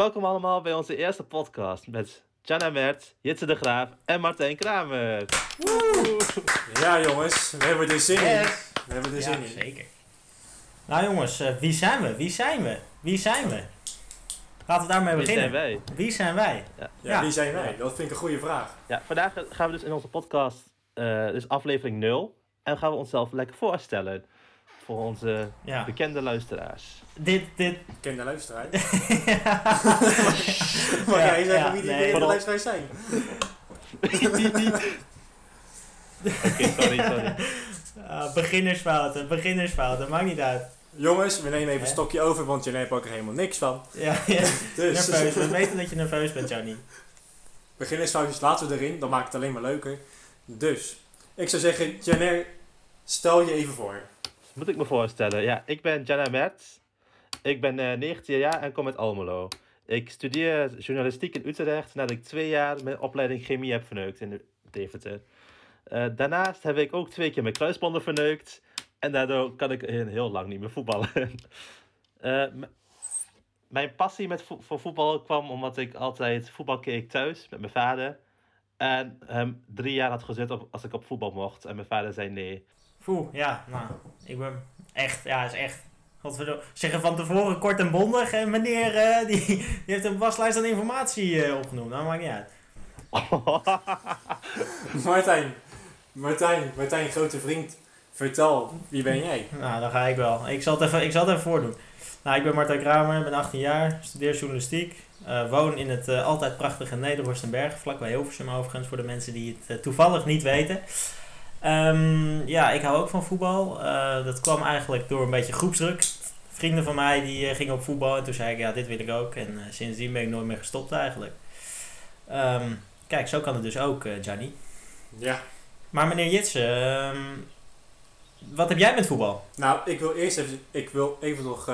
welkom allemaal bij onze eerste podcast met Jana Mert, Jitse de Graaf en Martijn Kramer. Ja jongens, we hebben er zin in. Yes. We hebben er Ja, zin in. zeker. Nou jongens, eh, wie zijn we? Wie zijn we? Wie zijn we? Laten we daarmee Wie beginnen. zijn wij? Wie zijn wij? Ja, Ja. wie zijn wij? Dat vind ik een goede vraag. Ja, vandaag gaan we dus in onze podcast, eh dus aflevering 0, en gaan we onszelf lekker voorstellen voor onze Ja. bekende luisteraars. Dit, dit. Ik ken de luisteraar. ja, Mag Ja, jij zeggen ja, wie die nee. bekende luisteraars zijn? Oké, sorry, sorry. Ah, beginnersfouten, beginnersfouten, maakt niet uit. Jongens, we nemen even een stokje over, want jullie hebben ook er helemaal niks van. Ja, ja. Dus nerveus. We weten dat je nerveus bent, Johnny. beginnersfoutjes laten we erin, dan maakt het alleen maar leuker. Dus, ik zou zeggen, Janer, stel je even voor. Moet ik me voorstellen? Ja, ik ben Jana Mert. Ik ben eh 19 jaar en kom uit Almelo. Ik studeer journalistiek in Utrecht nadat ik twee jaar mijn opleiding chemie heb verneukt in Deventer. Eh, daarnaast heb ik ook twee keer mijn kruisbanden verneukt. En daardoor kan ik heel lang niet meer voetballen. Eh, mijn passie met vo- voor voetbal kwam omdat ik altijd voetbal keek thuis met mijn vader. En hem drie jaar had gezet op, als ik op voetbal mocht. En mijn vader zei nee. Poeh, ja, nou, ik ben echt, ja, is echt. Godverdomme. Zeggen van tevoren kort en bondig en meneer, eh, die, die heeft een waslijst aan informatie eh, opgenoemd. Nou, maakt niet uit. Martijn, Martijn, Martijn, grote vriend, vertel, wie ben jij? Nou, dan ga ik wel. Ik zal het even, ik zal het even voordoen. Nou, ik ben Martijn Kramer, ben 18 jaar, studeer journalistiek. eh, woon in het altijd prachtige Nederhorstenberg, vlakbij Hilversum overigens, voor de mensen die het toevallig niet weten. Ehm, ja, ik hou ook van voetbal. Eh, dat kwam eigenlijk door een beetje groepsdruk. Vrienden van mij die eh, gingen op voetbal en toen zei ik, ja, dit wil ik ook. En eh, sindsdien ben ik nooit meer gestopt eigenlijk. Ehm, kijk, zo kan het dus ook, Gianni. Ja, Maar meneer Jitsen, ehm, wat heb jij met voetbal? nou, ik wil eerst even, ik wil even nog,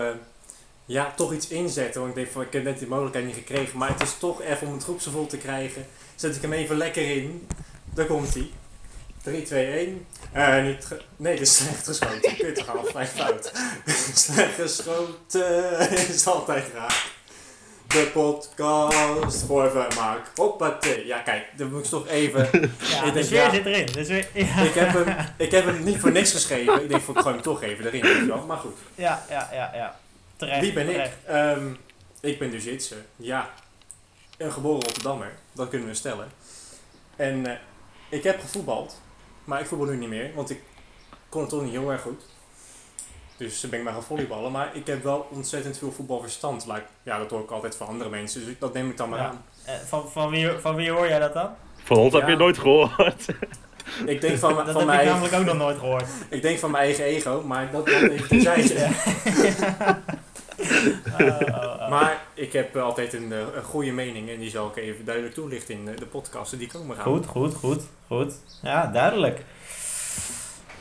ja, toch iets inzetten. Want ik denk van, ik heb net die mogelijkheid niet gekregen. Maar het is toch even om het groepsgevoel te krijgen. Zet ik hem even lekker in. Daar komt hij. 3, 2, 1. Eh, niet ge- nee, dit is slecht geschoten. Kut, gaan we vijf fout. slecht geschoten is altijd raar. De podcast voor vermaak. Hoppatee. Ja, kijk, dan moet ik toch even... Ja, Ik de denk, sfeer ja. zit erin. Sfeer, ja. Ik heb hem, ik heb hem niet voor niks geschreven. Ik denk, ik gooi hem toch even erin. weet je wel. Maar goed. Ja, ja, ja, ja. Terecht. Wie ben ik? Ehm, ik ben dus Jitse. Ja. Een geboren Rotterdammer. Dat kunnen we stellen. En eh, ik heb gevoetbald. Maar ik voetbal nu niet meer. Want ik kon het toch niet heel erg goed. Dus ben ik maar gaan volleyballen. Maar ik heb wel ontzettend veel voetbalverstand. Like, ja, dat hoor ik altijd van andere mensen. Dus ik- dat neem ik dan maar Ja. aan. Eh, van, van, wie, van wie hoor jij dat dan? Van ons heb je nooit gehoord. Ik denk van, Dat van heb ik namelijk ook nog nooit gehoord. ik denk van mijn eigen ego. Maar dat dat even terzijde. Maar ik heb altijd een, eh, een goede mening en die zal ik even duidelijk toelichten in de podcasten die komen gaan. Goed, goed, goed, goed. Ja, duidelijk.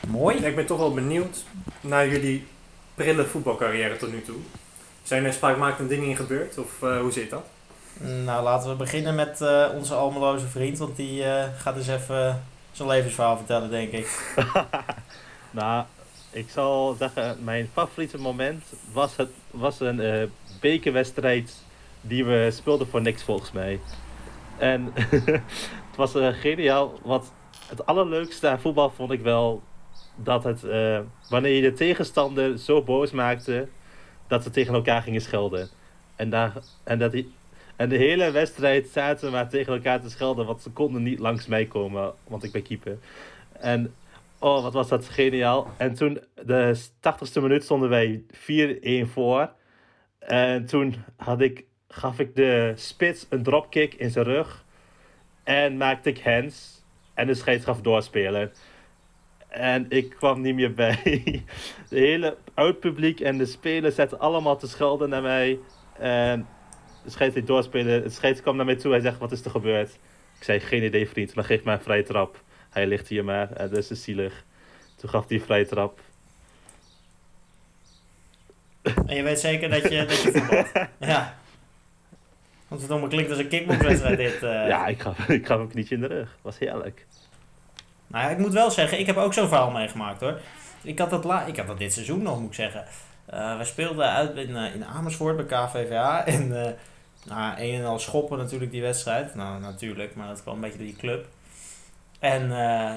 Mooi. Ik ben toch wel benieuwd naar jullie prille voetbalcarrière tot nu toe. Zijn er spraakmakende dingen in gebeurd of eh, hoe zit dat? Nou, laten we beginnen met eh, onze almeloze vriend, want die gaat dus even zijn levensverhaal vertellen, denk ik. Nou, ik zal zeggen, mijn favoriete moment was, het, was een eh, bekerwedstrijd die we speelden voor niks volgens mij. En het was eh, geniaal. Wat het allerleukste aan voetbal vond ik wel dat het, eh, wanneer je de tegenstander zo boos maakte, dat ze tegen elkaar gingen schelden. En, daar, en, dat die, en de hele wedstrijd zaten we maar tegen elkaar te schelden, want ze konden niet langs mij komen, want ik ben keeper. En Oh, wat was dat geniaal. En toen, de 80ste minuut, stonden wij 4-1 voor. En toen had ik, gaf ik de spits een dropkick in zijn rug. En maakte ik hands. En de scheids gaf doorspelen. En ik kwam niet meer bij. De hele uitpubliek en de spelers zaten allemaal te schelden naar mij. En de scheids doorspelen. Het scheids kwam naar mij toe. Hij zegt, wat is er gebeurd? Ik zei, geen idee vriend, maar geef mij een vrije trap. Hij ligt hier maar, en dat is dus zielig. Toen gaf hij een vrije trap. En je weet zeker dat je, dat je voetbalt. Ja. Want het allemaal klinkt als een kickboxwedstrijd dit. eh. Ja, ik gaf, ik gaf een knietje in de rug. Was heerlijk. Nou ja, ik moet wel zeggen, ik heb ook zo'n verhaal meegemaakt hoor. Ik had dat, la ik had dat dit seizoen nog, moet ik zeggen. Eh we speelden uit in, eh, in Amersfoort bij KVVA. En eh, nou, een en al schoppen natuurlijk die wedstrijd. Nou, natuurlijk, maar dat kwam een beetje door die club. En eh,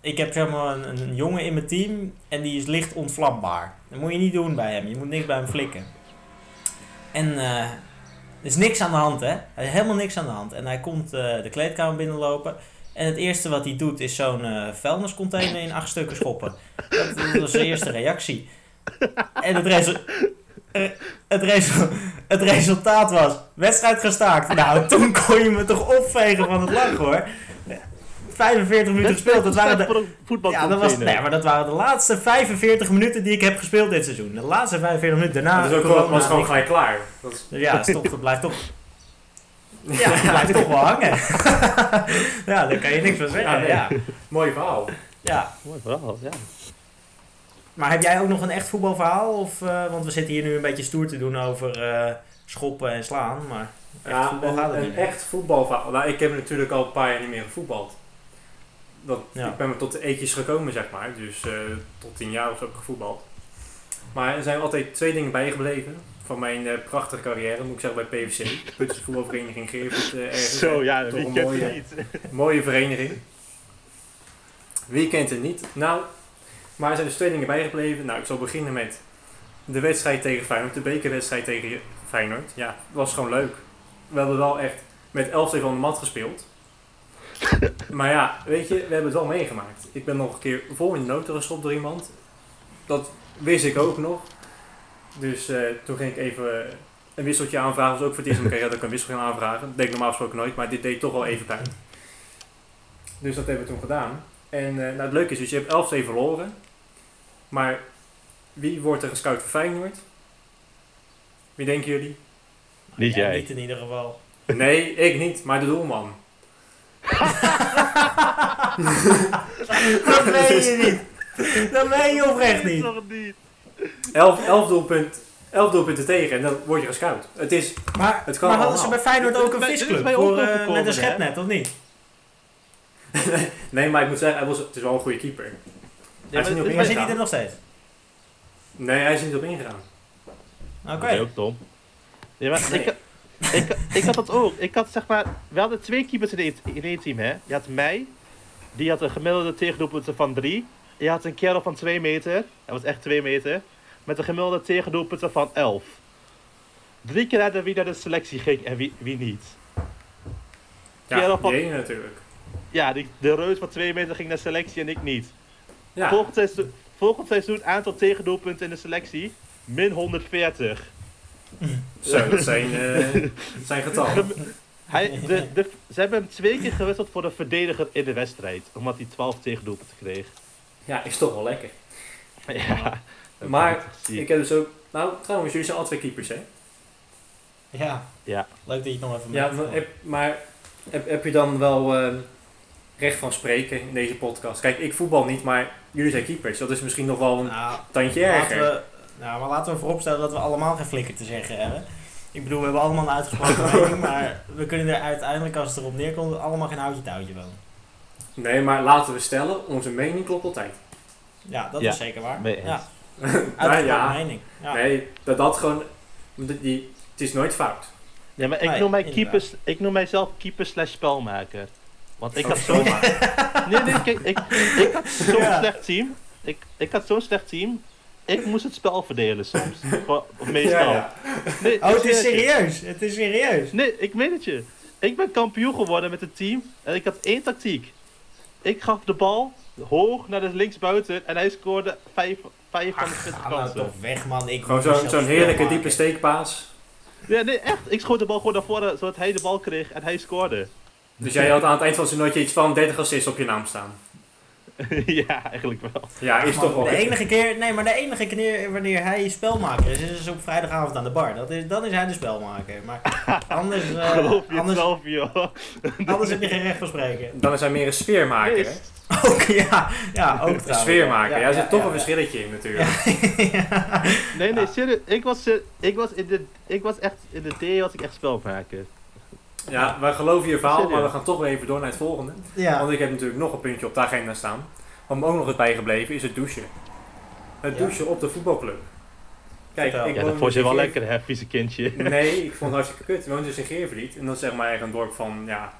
ik heb zeg maar een, jongen in mijn team en die is licht ontvlambaar. Dat moet je niet doen bij hem. Je moet niks bij hem flikken. En eh, er is niks aan de hand, hè? Helemaal niks aan de hand. En hij komt eh, de kleedkamer binnenlopen. En het eerste wat hij doet is zo'n vuilniscontainer in acht stukken schoppen. Dat, dat was zijn eerste reactie. En het, het, het resultaat was wedstrijd gestaakt. Nou, toen kon je me toch opvegen van het lachen hoor. 45 minuten gespeeld. Dat waren de, ja, dat, was, nee, maar dat waren de laatste 45 minuten die ik heb gespeeld dit seizoen. De laatste 45 minuten daarna. dat is ook corona, was gewoon gelijk klaar. Dat is, Ja, toch, dat blijft toch. Ja, dat blijft toch wel hangen. ja, daar kan je niks van zeggen. Ja, mooi verhaal. ja. Mooi verhaal, ja. Maar heb jij ook nog een echt voetbalverhaal? Of, eh, want we zitten hier nu een beetje stoer te doen over eh, schoppen en slaan. Maar echt Ja, voetbal een, gaat het een niet. echt voetbalverhaal. Nou, ik heb natuurlijk al een paar jaar niet meer gevoetbald. Dat, Ja. Ik ben maar tot de eetjes gekomen, zeg maar. Dus eh, tot tien jaar of zo heb ik gevoetbald. Maar er zijn altijd twee dingen bijgebleven van mijn eh, prachtige carrière, moet ik zeggen, bij PVC. Putse voetbalvereniging Geervoet. eh, ergens. Zo, ja, wie een mooie- niet? Mooie vereniging. Wie kent het niet? Nou, maar er zijn dus twee dingen bijgebleven. Nou, ik zal beginnen met de wedstrijd tegen Feyenoord. De bekerwedstrijd tegen Feyenoord. Ja, het was gewoon leuk. We hebben wel echt met 11 van de mat gespeeld. Maar ja, weet je, we hebben het wel meegemaakt. Ik ben nog een keer vol in de noten gestopt door iemand. Dat wist ik ook nog. Dus eh, toen ging ik even een wisseltje aanvragen. Dat was ook voor het eerst in mijn carrière dat ik een wissel ging aanvragen. Dat deed ik normaal gesproken nooit, maar dit deed toch wel even pijn. Dus dat hebben we toen gedaan. En eh, nou, het leuke is dus, je hebt 11 verloren. Maar wie wordt er gescout voor Feyenoord? Wie denken jullie? Niet Ja, jij. Niet in ieder geval. Nee, ik niet, maar de doelman. Dat meen je niet. Dat meen je oprecht niet. Nog niet. 11, 11, doelpunt, 11 doelpunten tegen en dan word je gescout. Het is, Maar, Het kan maar hadden ze bij Feyenoord ook een visclub bij voor, overkomen, met een schepnet, of niet? nee, maar ik moet zeggen, hij was, het is wel een goede keeper. Hij is niet op Maar ingegaan. zit hij er nog steeds? Nee, hij is er niet op ingegaan. Oké. Dat is ook dom. Ja, maar Nee. ik, ik, ik had dat ook. Ik had zeg maar, we hadden twee keepers in één, in één team, hè. Je had mij, die had een gemiddelde tegendoelpunten van 3. Je had een kerel van 2 meter, hij was echt 2 meter, met een gemiddelde tegendoelpunten van 11. Drie keer hadden wie naar de selectie ging en wie, wie niet. Ja, van- natuurlijk. Ja, die, de reus van 2 meter ging naar selectie en ik niet. Ja, Volgend, seizoen, volgend seizoen aantal tegendoelpunten in de selectie, min 140. Zo, dat zijn, eh, dat zijn getallen. Hij, de, de, ze hebben hem twee keer gewisseld voor de verdediger in de wedstrijd. Omdat hij 12 tegendoelpunten kreeg. Ja, is toch wel lekker. Ja. Maar Ik heb dus ook... Nou, trouwens, jullie zijn al twee keepers, hè? Ja. Ja. Leuk dat je het nog even Ja, maar heb, maar heb, heb je dan wel eh, recht van spreken in deze podcast? Kijk, ik voetbal niet, maar jullie zijn keepers. Dat is misschien nog wel een Nou, tandje laten erger. we, nou, maar laten we vooropstellen dat we allemaal geen flikker te zeggen hebben. Ik bedoel, we hebben allemaal een uitgesproken mening, maar we kunnen er uiteindelijk, als het erop neerkomt, allemaal geen houtje touwtje van. Nee, maar laten we stellen, onze mening klopt altijd. Ja, dat Ja, is zeker waar. eens. Ja, nou uitgesproken ja, mening. Ja. nee, dat dat gewoon... Die, die- het is nooit fout. Ja, maar ik Nee, noem, mij keepers, ik noem mijzelf keeper slash spelmaker. Want ik Oh, had zo'n... Nee, nee, kijk, ik, ik had zo'n Ja. slecht team. Ik, ik had zo'n slecht team. Ik moest het spel verdelen soms. Gewoon- meestal. Ja, ja. Nee, Oh, het is serieus. serieus. Het is serieus. Nee, ik meen het je. Ik ben kampioen geworden met het team en ik had één tactiek. Ik gaf de bal hoog naar de linksbuiten en hij scoorde vijf, vijf van de 20 Ga nou toch weg, man. Ik Gewoon zo'n heerlijke diepe steekpaas. Ja, nee, echt. Ik schoot de bal gewoon naar voren zodat hij de bal kreeg en hij scoorde. Dus jij had aan het eind van zijn nootje iets van 30 assists op je naam staan. ja, eigenlijk wel. Ja, is Man, toch wel de enige keer, nee, maar de enige keer wanneer hij spelmaker is, is op vrijdagavond aan de bar. Dat is, dan is hij de spelmaker. Maar anders, eh, Geloof je anders, zelf, joh. anders heb je geen recht van spreken. Dan is hij meer een sfeermaker, hè? Ook, ja, ja, ook Een trouwens. sfeermaker. Ja, er zit toch ja, een ja. verschilletje in natuurlijk. Ja. Nee, nee, serieus. Ik was, ser- ik was, in de, ik was echt, in de D was ik echt spelmaker. Ja, wij geloven je verhaal, maar we gaan toch weer even door naar het volgende. Ja. Want ik heb natuurlijk nog een puntje op de agenda staan. Wat me ook nog is bijgebleven, is het douchen. Het Ja. douchen op de voetbalclub. Kijk, Vertel. ik Ja, dat vond je dus wel lekker, hè, vieze kindje. Nee, ik vond het hartstikke kut. Ik woon dus in Geervliet. En dat is zeg maar echt een dorp van, ja...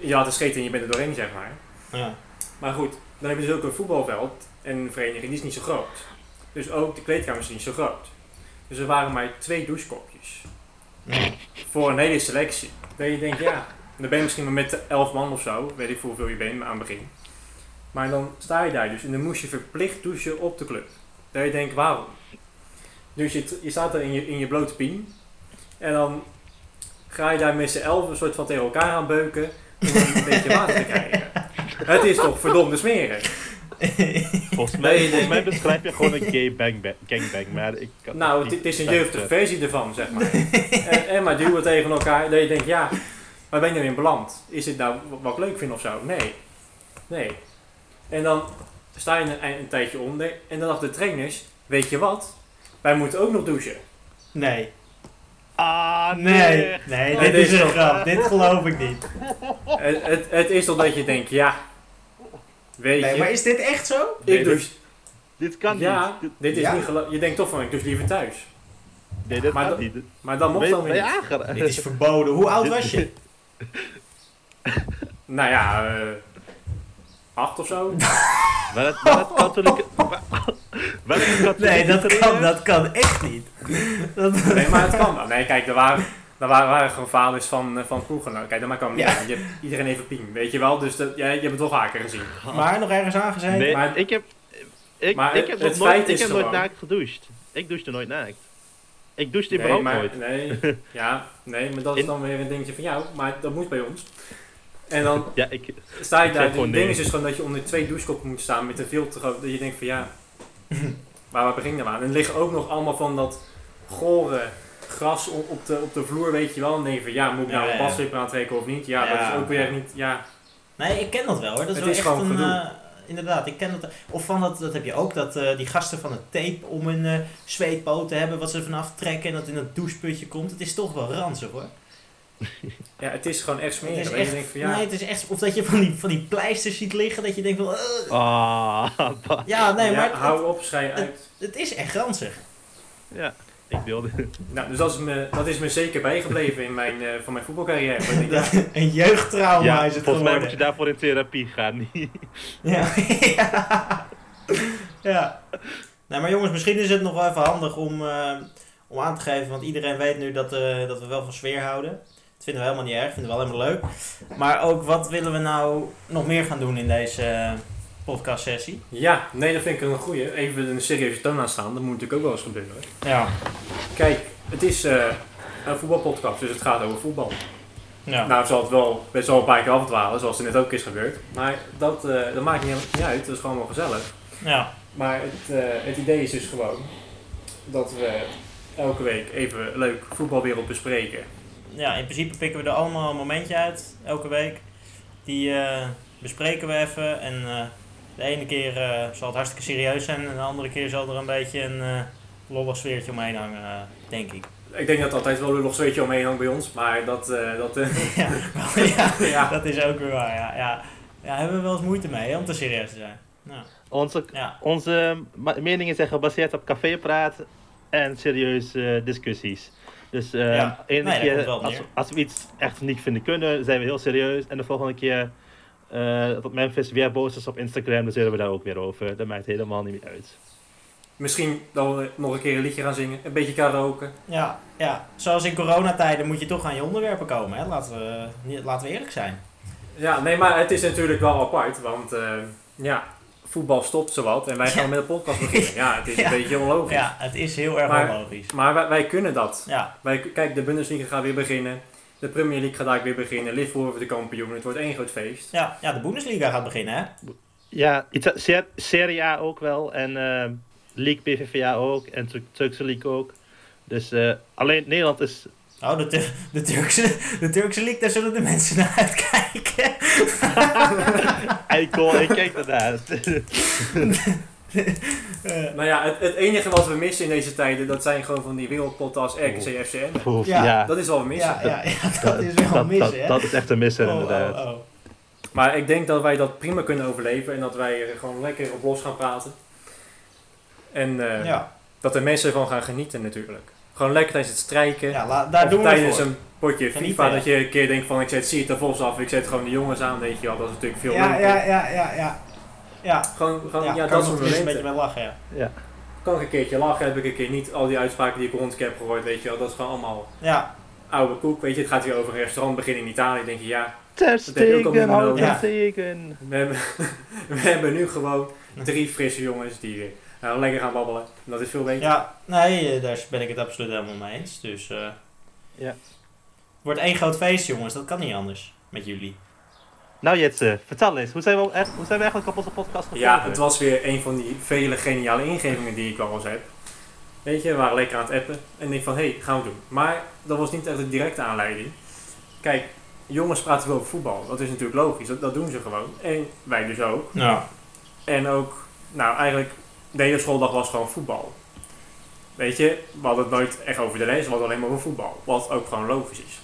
Je had een scheet en je bent er doorheen, zeg maar. Ja. Maar goed, dan heb je dus ook een voetbalveld. En een vereniging, die is niet zo groot. Dus ook de kleedkamer is niet zo groot. Dus er waren maar twee douchekopjes. Voor een hele selectie. Dat je denkt, ja... Dan ben je misschien maar met elf man of zo. Weet ik hoeveel je bent aan het begin. Maar dan sta je daar dus. En dan moest je verplicht douchen op de club. Dat je denkt, waarom? Dus je, je staat er in je, in je blote pien. En dan ga je daar met z'n elf een soort van tegen elkaar aan beuken. Om een beetje water te krijgen. Het is toch verdomde smerig. Volgens mij, volgens mij beschrijf je gewoon een gay bang bang, gangbang, maar ik kan Nou, het, het is een jeugdige versie ervan, zeg maar. en, en maar duwen tegen elkaar. Dat je denkt, ja, waar ben je erin beland? Is dit nou wat ik leuk vind of zo? Nee. Nee. En dan sta je een, een tijdje onder. En dan dachten de trainers, weet je wat? Wij moeten ook nog douchen. Nee. Ah, Nee. nee. Nee, Nee, dit is een grap. Dit geloof ik niet. het, het, het is toch dat je denkt, ja, weet Nee, je, maar is dit echt zo? Nee, ik dit- douche. Dit kan Ja, niet. dit is Ja? niet Je denkt toch van, ik douche liever thuis. Nee, dit Maar kan dat- niet. Maar dan mocht dan weer niet. Dit is verboden. Hoe oud was je? Nou ja, eh acht of zo. Maar het, maar het katholieke... Katholieke Nee, dat kan, dat kan echt niet. Dat, Nee, maar het kan wel. Nee, kijk, er waren, er waren, waren gewoon vaders van, eh, van vroeger. Nou, kijk, dat maakt ook niet Ja. uit. Je hebt iedereen even pien, weet je wel. Dus dat, jij, je hebt het wel vaker gezien. maar nog ergens aangezeten? Nee, Maar- ik heb... Ik, Maar ik heb, het nog nooit, feit ik is heb nooit naakt gedoucht. Ik douchte nooit naakt. Ik douchte Nee, überhaupt maar, nooit. nee, ja, nee, maar dat is In- dan weer een dingetje van jou. Maar dat moet bij ons. En dan Ja, ik... sta je Ik daar. Het ding nee. is dus gewoon dat je onder twee douchekoppen moet staan met een veel te groot. Dat je denkt van ja, maar waar begin je nou aan? En er liggen ook nog allemaal van dat gore gras op, op, de, op de vloer, weet je wel. En dan denk je van ja, moet ik nou Ja, een ja. badslipper aantrekken of niet? Ja, dat is ook weer niet, ja. Nee, ik ken dat wel hoor. Dat is Het wel is echt gewoon een... eh, inderdaad, ik ken dat. Of van dat, dat heb je ook, dat eh, die gasten van het tape om hun eh zweetpoten hebben, wat ze vanaf trekken en dat in het doucheputje komt. Het is toch wel ranzig hoor. Ja, het is gewoon echt Het smerig. is Dat je echt, denkt van ja, nee, het is echt, of dat je van die, van die pleisters ziet liggen, dat je denkt van, eh. Ah, bah. ja, nee, ja, maar het, hou op, schij uit. het is echt ranzig. Ja, ik wilde... Nou, dus dat is me, dat is me zeker bijgebleven in mijn, eh, van mijn voetbalcarrière. Ja, een jeugdtrauma Ja, is het volgens mij moet je daarvoor in therapie gaan. Ja. ja. ja. Nee, maar jongens, misschien is het nog wel even handig om, eh, om aan te geven, want iedereen weet nu dat, eh, dat we wel van sfeer houden. Dat vinden we helemaal niet erg, vinden we wel helemaal leuk. Maar ook, wat willen we nou nog meer gaan doen in deze podcast sessie? ja, nee, dat vind ik een goeie. Even een serieuze toon aanstaan, dat moet natuurlijk ook wel eens gebeuren. Ja. Kijk, het is eh, een voetbalpodcast, dus het gaat over voetbal. Ja. Nou, zal het wel best wel een paar keer afdwalen, zoals er net ook is gebeurd. Maar dat, eh, dat maakt niet, niet uit, dat is gewoon wel gezellig. ja. Maar het, eh, het idee is dus gewoon dat we elke week even leuk voetbalwereld bespreken. ja, in principe pikken we er allemaal een momentje uit, elke week. Die bespreken we even en de ene keer eh, zal het hartstikke serieus zijn en de andere keer zal er een beetje een eh lollig sfeertje omheen hangen, eh, denk ik. Ik denk dat er altijd wel een nog zweetje omheen hangt bij ons, maar dat... eh, dat ja, ja, ja. dat is ook weer waar. Ja, ja. ja, hebben we wel eens moeite mee hè, om te serieus te zijn. Nou, Onze, ja, onze meningen zijn gebaseerd op cafépraat en serieuze discussies. Dus eh Ja, ene nee, keer, als, we iets echt niet vinden kunnen, zijn we heel serieus. En de volgende keer dat Memphis weer boos is op Instagram, dan zullen we daar ook weer over. Dat maakt helemaal niet meer uit. Misschien dat we nog een keer een liedje gaan zingen, een beetje karaoke. ja, ja, zoals in coronatijden moet je toch aan je onderwerpen komen. Hè? Laten, we, niet- laten we eerlijk zijn. Ja, nee, maar het is natuurlijk wel apart, want eh, ja, voetbal stopt zowat en wij gaan Ja. met de podcast beginnen. Ja, het is Ja. een beetje onlogisch. Ja, het is heel erg Maar- onlogisch. Maar wij, wij kunnen dat. Ja, Wij, kijk, de Bundesliga gaat weer beginnen. De Premier League gaat daar weer beginnen. Liverpool wordt de kampioen. Het wordt één groot feest. ja, ja, de Bundesliga gaat beginnen hè. Ja, Ita- Ser- Serie A ook wel en eh, League PVVA ook en Tur- Turkse League ook. Dus eh, alleen Nederland is Oh, de, Tur- de, Turkse, de Turkse league, daar zullen de mensen naar uitkijken. eikel, ik kijk ernaar. Eh, Nou ja, het, het enige wat we missen in deze tijden, dat zijn gewoon van die wereldpotten als RKC FCM. Ja, ja, Dat is wat we missen. ja, ja, ja, dat is wel dat, mis, dat, hè. dat is echt een misser Oh, inderdaad. oh, oh. Maar ik denk dat wij dat prima kunnen overleven en dat wij er gewoon lekker op los gaan praten. En eh, Ja, dat er mensen ervan gaan genieten natuurlijk. Gewoon lekker tijdens het strijken. Ja, la- daar of doen we tijdens voor. een potje FIFA, dat je een keer denkt van ik zet de Vos af, ik zet gewoon de jongens aan, weet je wel. Dat is natuurlijk veel Ja, leuker. ja, ja, ja, ja. Ja, Gewoon, gewoon ja, kan dat soort nog eens een beetje momenten. bij lachen, ja. Kan ik een keertje lachen, heb ik een keer niet al die uitspraken die ik rond heb gehoord, weet je wel. Dat is gewoon allemaal Ja, oude koek, weet je. Het gaat hier over een restaurant beginnen in Italië, denk je ja. Ter Stegen. we hebben, we hebben nu gewoon drie frisse jongens die nou, lekker gaan babbelen. En dat is veel beter. ja, nee, eh, daar ben ik het absoluut helemaal mee eens. Dus, eh Ja. het wordt één groot feest, jongens. Dat kan niet anders met jullie. Nou Jitse, vertel eens, hoe zijn we, echt, hoe zijn we eigenlijk op onze podcast gekomen? Ja, het was weer een van die vele geniale ingevingen die ik wel eens heb. Weet je, we waren lekker aan het appen. En ik denk van, hé, hey, gaan we doen. Maar dat was niet echt de directe aanleiding. Kijk, jongens praten wel over voetbal. Dat is natuurlijk logisch. Dat, dat doen ze gewoon. En wij dus ook. Ja. En ook, nou eigenlijk, de hele schooldag was gewoon voetbal. Weet je, we hadden het nooit echt over de les, we hadden alleen maar over voetbal. Wat ook gewoon logisch is.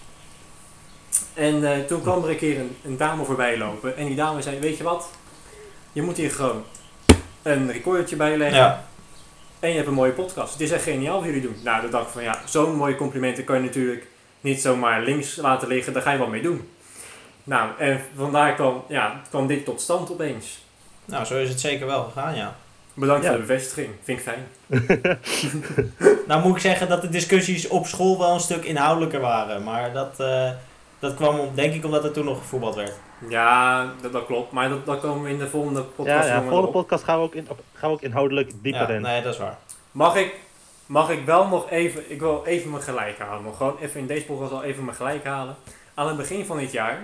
En eh, toen kwam er een keer een, een dame voorbij lopen. En die dame zei, weet je wat? Je moet hier gewoon een recordertje bij leggen. Ja. En je hebt een mooie podcast. Het is echt geniaal wat jullie doen. Nou, dan dacht ik van ja, zo'n mooie complimenten kan je natuurlijk niet zomaar links laten liggen. Daar ga je wat mee doen. Nou, en vandaar kwam, ja, kwam dit tot stand opeens. Nou, zo is het zeker wel gegaan, ja. Bedankt Ja. voor de bevestiging. Vind ik fijn. Nou moet ik zeggen dat de discussies op school wel een stuk inhoudelijker waren. Maar dat, eh, dat kwam om, denk ik omdat er toen nog gevoetbald werd. Ja, dat, dat klopt. Maar dat, dat komen we in de volgende Ja, podcast ja, jongen, volgende op. podcast gaan we ook, in, op- gaan we ook inhoudelijk dieper ja, in. nee, dat is waar. Mag ik, mag ik wel nog even, ik wil even mijn gelijk halen. Nog gewoon even in deze podcast al even mijn gelijk halen. Aan het begin van dit jaar,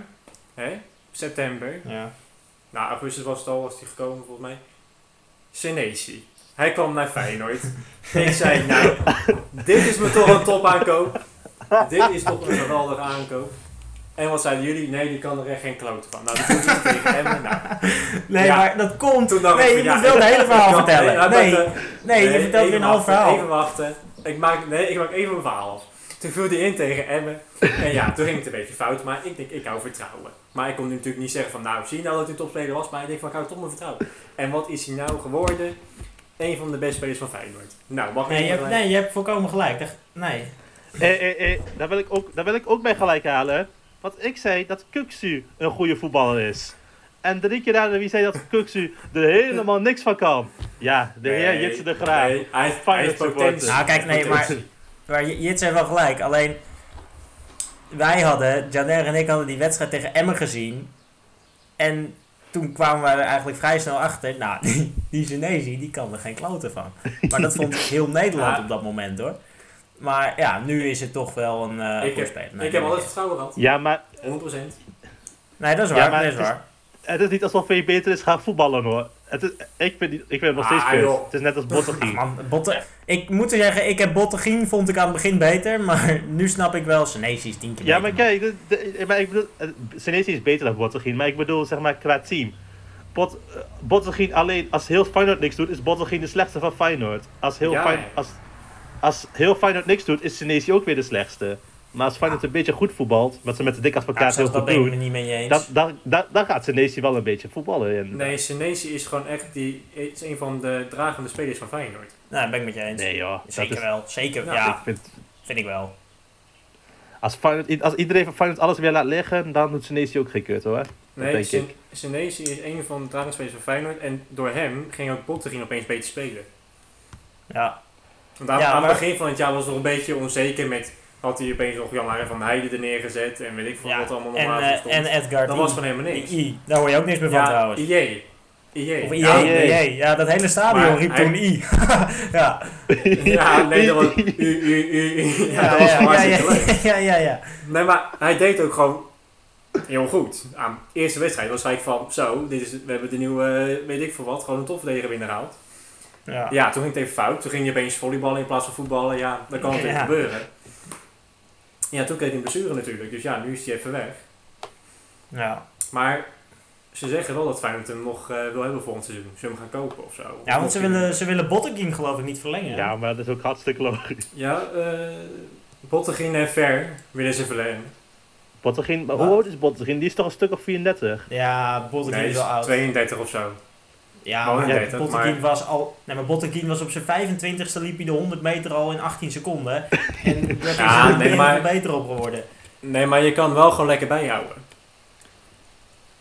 hè, september, Ja. nou augustus was het al, was die gekomen volgens mij. Senesi. Hij kwam naar Feyenoord. ik zei, nou, dit is me toch een top aankoop. Dit is toch een geweldige aankoop. En wat zeiden jullie? Nee, die kan er echt geen klote van. Nou, dat doet hij tegen Emmen. Nou, Nee, Ja. maar dat komt. toen Nee, je ja, moet wel het hele verhaal kan- vertellen. Nee, eh, nee, je vertelt weer even een half wachten, verhaal. Even wachten. Ik maak, nee, ik maak even mijn verhaal af. Toen viel hij in tegen Emmen. En ja, toen ging het een beetje fout. Maar ik denk, ik hou vertrouwen. Maar ik kon nu natuurlijk niet zeggen van, nou, zie je nou dat hij topspeler was? Maar ik denk van, ik hou toch mijn vertrouwen. En wat is hij nou geworden? Een van de beste spelers van Feyenoord. Nou, mag ik Nee, je hebt, nee, je hebt volkomen gelijk. Echt, Nee. Eh, eh, eh, daar, wil ik ook, daar wil ik ook bij gelijk halen. Want ik zei dat Kuksu een goede voetballer is. En drie keer daarna wie zei dat Kuksu er helemaal niks van kan. Ja, de heer Nee, Jitse de Graaf. Nee, hij heeft, Feyenoord heeft supporter. potentie. Nou, kijk, nee, maar-. Maar J- Jits heeft wel gelijk. Alleen, wij hadden, Janer en ik hadden die wedstrijd tegen Emmen gezien. En toen kwamen we er eigenlijk vrij snel achter. Nou, die, die Genesi, die kan er geen kloten van. Maar dat vond heel Nederland Ja. op dat moment hoor. Maar ja, nu is het toch wel een eh Ik heb- speler. Nee, ik nee, heb nee. altijd vertrouwen gehad. Ja, maar 100%. Nee, dat is Ja, waar. maar dat is het is- waar. het is niet alsof hij beter is gaan voetballen hoor. Het is, ik, vind, die- ik vind hem nog steeds Ah. Het is net als Bottegien. Man, Botte, ik moet zeggen, ik heb Bottegien vond ik aan het begin beter. Maar nu snap ik wel, Senesi is tien keer Ja, maar beter. kijk, de, de- maar ik bedoel, eh, Senesi is beter dan Bottegien, maar ik bedoel zeg maar qua team. Bot, eh, Bottegien alleen, als heel Feyenoord niks doet, is Bottegien de slechtste van Feyenoord. Als heel, Ja, ja. als, als heel Feyenoord niks doet, is Senesi ook weer de slechtste. Maar als Feyenoord een beetje goed voetbalt, wat ze met de dik Ja, advocaat heel zelfs dat goed ben ik me doen, niet mee eens. dan, dan, dan, dan gaat Senesi wel een beetje voetballen. En, Nee, Senesi is gewoon echt die, is een van de dragende spelers van Feyenoord. Nou, dat ben ik met je eens. nee joh. Zeker dat is, wel, zeker. Nou, ja, Ik vind, vind ik wel. als, Feyenoord, als iedereen van Feyenoord alles weer laat liggen, dan doet Senesi ook geen kut hoor. Nee, denk Sen- ik. Senesi is een van de dragende spelers van Feyenoord. En door hem ging ook Bottegien opeens beter spelen. Ja, Want aan, Ja, aan maar- het begin van het jaar was het nog een beetje onzeker met... Had hij opeens nog Jan van Heijden er neergezet en weet ik veel ja. wat allemaal nog En, stond. en Edgar dat I. was gewoon helemaal niks. I. Daar hoor je ook niks meer van ja, trouwens. IE. Of Ja, nee. IE. Ja, dat hele stadion Maar riep hij- toen I. ja. ja, nee, dat was... U, u, u, u. Ja, dat was ja, hartstikke ja, leuk. ja, ja, ja. Nee, maar hij deed ook gewoon heel goed. Aan de eerste wedstrijd was hij van, zo, dit is, we hebben de nieuwe, eh, weet ik veel wat, gewoon een topverdediger binnengehaald. Ja. Ja, toen ging het even fout. Toen ging hij opeens volleyballen in plaats van voetballen. Ja, dat kan natuurlijk Ja. gebeuren. Ja, toen kreeg hij een blessure natuurlijk. Dus ja, nu is hij even weg. ja. Maar ze zeggen wel dat Feyenoord hem nog eh, wil hebben volgend seizoen. Zullen we hem gaan kopen of zo? Ja, want ze willen, ze willen geloof ik niet verlengen. Ja, maar dat is ook hartstikke logisch. Ja, eh Bottegien en Ver willen ze verlengen. Bottegien, maar hoe oud is Bottegien? Die is toch een stuk of 34? Ja, Botteguin Nee, is wel oud. 32 of zo. Ja, Maar Botteguin maar- was al... Nee, maar Botteguin was op zijn 25ste liep hij de 100 meter al in 18 seconden. En daar is Ja, er niet nee, maar- beter op geworden. Nee, maar je kan wel gewoon lekker bijhouden.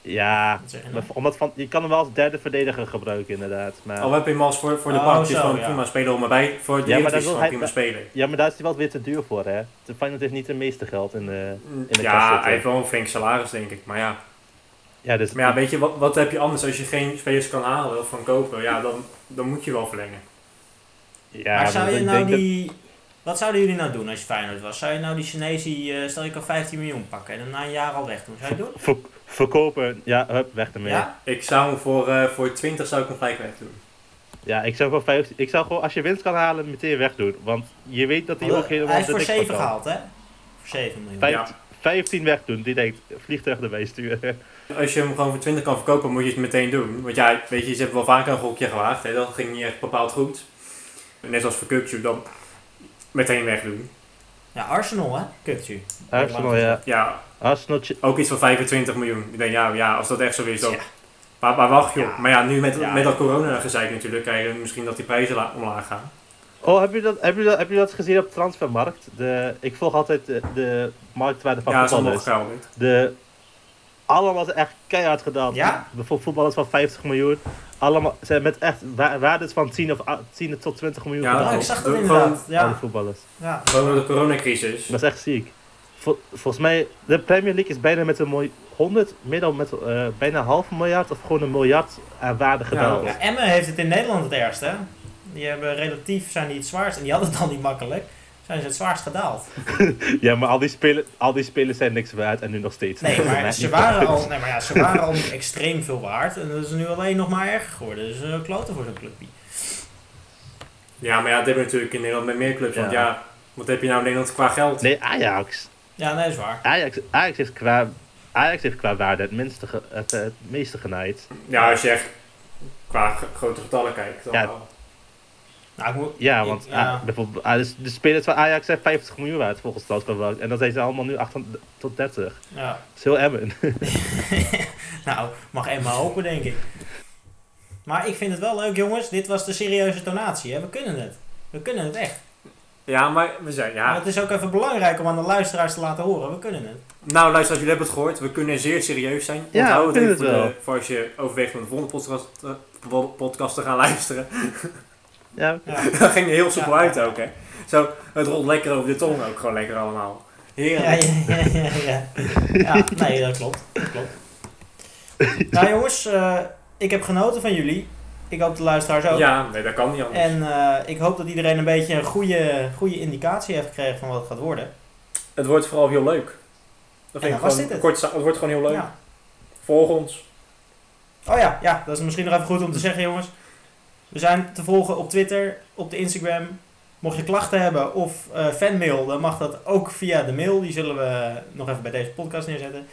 Ja, je maar nou? omdat van, je kan hem wel als derde verdediger gebruiken inderdaad. Maar, Al heb je hem als voor, voor de Oh, bank, zo, gewoon ja. prima speler om erbij. Voor het Ja, maar ja, is hij- prima speler. ja, maar daar is hij wel weer te duur voor hè. De Feyenoord heeft niet het meeste geld in de... de kast Ja, hij heeft wel een flink salaris, denk ik. Maar ja, Ja, dus maar ja weet je, wat, wat heb je anders als je geen spelers kan halen of van kopen? Ja, dan, dan moet je wel verlengen. ja, maar zou je ik nou dat- die... Wat zouden jullie nou doen als je Feyenoord was? Zou je nou die Chinezie, eh, stel je kan 15 miljoen pakken en hem na een jaar al weg doen? Zou je het doen? Ver- verkopen, ja, hup, weg ermee. Ja, Ja? Ik zou hem voor, eh, voor 20 zou ik hem gelijk weg doen. ik zou gewoon 15, ik zou gewoon, als je winst kan halen, meteen wegdoen. Want je weet dat hij ook helemaal Hij is voor niks 7 van kan. gehaald, hè? Voor 7 miljoen. Ja. 15 wegdoen, die denkt, vliegtuig erbij sturen. Als je hem gewoon voor 20 kan verkopen, moet je het meteen doen. Want ja, weet je, ze hebben wel vaker een gokje gewaagd. Hè? Dat ging niet echt bepaald goed. Net zoals voor Kukju, dan meteen wegdoen. Ja, Arsenal, hè? Kutju. Arsenal, ja. Ja, Arsenal, ook iets van 25 miljoen. Ik denk, ja, ja als dat echt zo is, dan... Ja. Maar, maar wacht joh. Ja. Maar ja, nu met, Ja. met dat corona gezeik natuurlijk, krijg je misschien dat die prijzen la- omlaag gaan. Oh, heb je, dat, heb, je dat, heb je dat gezien op Transfermarkt? De, ik volg altijd de, de marktwaarde van ja, dat is nog voetballers. geldig. De, allemaal is echt keihard gedaald. Ja? Bijvoorbeeld voetballers van 50 miljoen. Allemaal zijn met echt wa- waardes van 10, of, a- 10 tot 20 miljoen Ja, Oh, ik zag dat Doe inderdaad. Alle Ja. voetballers. ja. Gewoon door de coronacrisis. Dat is echt ziek. Vol- volgens mij, de Premier League is bijna met een miljoen, 100, meer dan met eh, bijna een half miljard of gewoon een miljard aan waarde gedaald. Ja, Emmen heeft het in Nederland het ergst, hè? Die hebben relatief, zijn die het zwaarst, en die hadden het dan niet makkelijk, zijn ze het zwaarst gedaald. Ja, maar al die, spelen, al die spelers zijn niks waard en nu nog steeds. Nee, maar ze waren al, nee, maar ja, ze waren al extreem veel waard, en dat is nu alleen nog maar erger geworden. Dus een kloten voor zo'n clubje. Ja, maar ja, dat hebben we natuurlijk in Nederland met meer clubs. Want Ja. wat heb je nou in Nederland qua geld? Nee, Ajax. Ja, nee, is waar. Ajax, Ajax, heeft qua, Ajax heeft qua waarde het, minste ge- het, eh, het meeste genaaid. Ja, als je echt qua grote getallen kijkt. Dan Ja. Nou, moet, Ja, ik- want ja. ah, bijvoorbeeld, ah, dus de spelers van Ajax zijn 50 miljoen waard volgens Transfermarkt. En dan zijn ze allemaal nu 8 tot 30. Dat ja. is heel emmen. nou, mag Emma hopen, denk ik. Maar ik vind het wel leuk, jongens. Dit was de serieuze donatie, hè? We kunnen het. We kunnen het echt. Ja, maar we zijn, Maar ja. het is ook even belangrijk om aan de luisteraars te laten horen. We kunnen het. Nou, luister, als jullie hebben het gehoord, we kunnen zeer serieus zijn. Ja, Onthoud we het even het voor, wel. de, voor als je overweegt om de volgende podcast, eh, podcast te gaan luisteren. ja, Ja. Dat ging heel soepel Ja. uit ook, hè. Zo, het rolt lekker over de tong ook gewoon lekker allemaal. Heerlijk. Ja, ja, ja, ja, ja. Nee, dat klopt. Dat klopt. Nou jongens, eh, ik heb genoten van jullie. Ik hoop de luisteraars ook. Ja, nee, dat kan niet anders. En eh, ik hoop dat iedereen een beetje een goede, goede indicatie heeft gekregen van wat het gaat worden. Het wordt vooral heel leuk. Dat En vind ik gewoon, dit het. kort, het wordt gewoon heel leuk. Ja. Volg ons. Oh ja, ja, dat is misschien nog even goed om te zeggen jongens. We zijn te volgen op Twitter, op de Instagram. Mocht je klachten hebben of eh, fanmail, dan mag dat ook via de mail. Die zullen we nog even bij deze podcast neerzetten.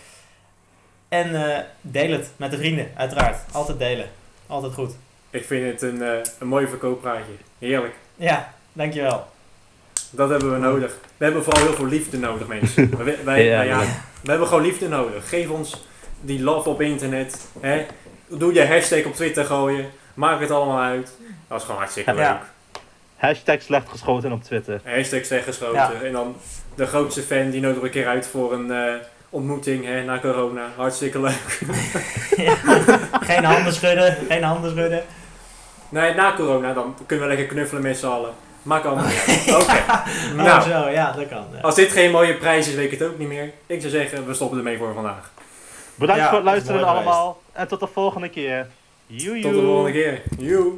En eh, deel het met de vrienden, uiteraard. Altijd delen. Altijd goed. Ik vind het een, eh, een mooi verkooppraatje. Heerlijk. Ja, dankjewel. Dat hebben we nodig. We hebben vooral heel veel liefde nodig, mensen. wij, wij, Ja, wij- ja, ja. we hebben gewoon liefde nodig. Geef ons die love op internet. Hè? Doe je hashtag op Twitter gooien. Maak het allemaal uit. Dat is gewoon hartstikke Ja. leuk. hashtag slecht geschoten op Twitter. Hashtag zeg geschoten. Ja. En dan de grootste fan die nodig een keer uit voor een eh, ontmoeting hè, na corona. Hartstikke leuk. Ja, geen handen schudden, geen handen schudden. Nee, na corona dan kunnen we lekker knuffelen met z'n allen. Maak allemaal. Oké. Oh Nou, zo, ja, dat kan. ja. als dit geen mooie prijs is, weet ik het ook niet meer. Ik zou zeggen, we stoppen ermee voor vandaag. Bedankt Ja, voor het luisteren allemaal. En tot de volgende keer. Joe, Tot de volgende keer. Joe.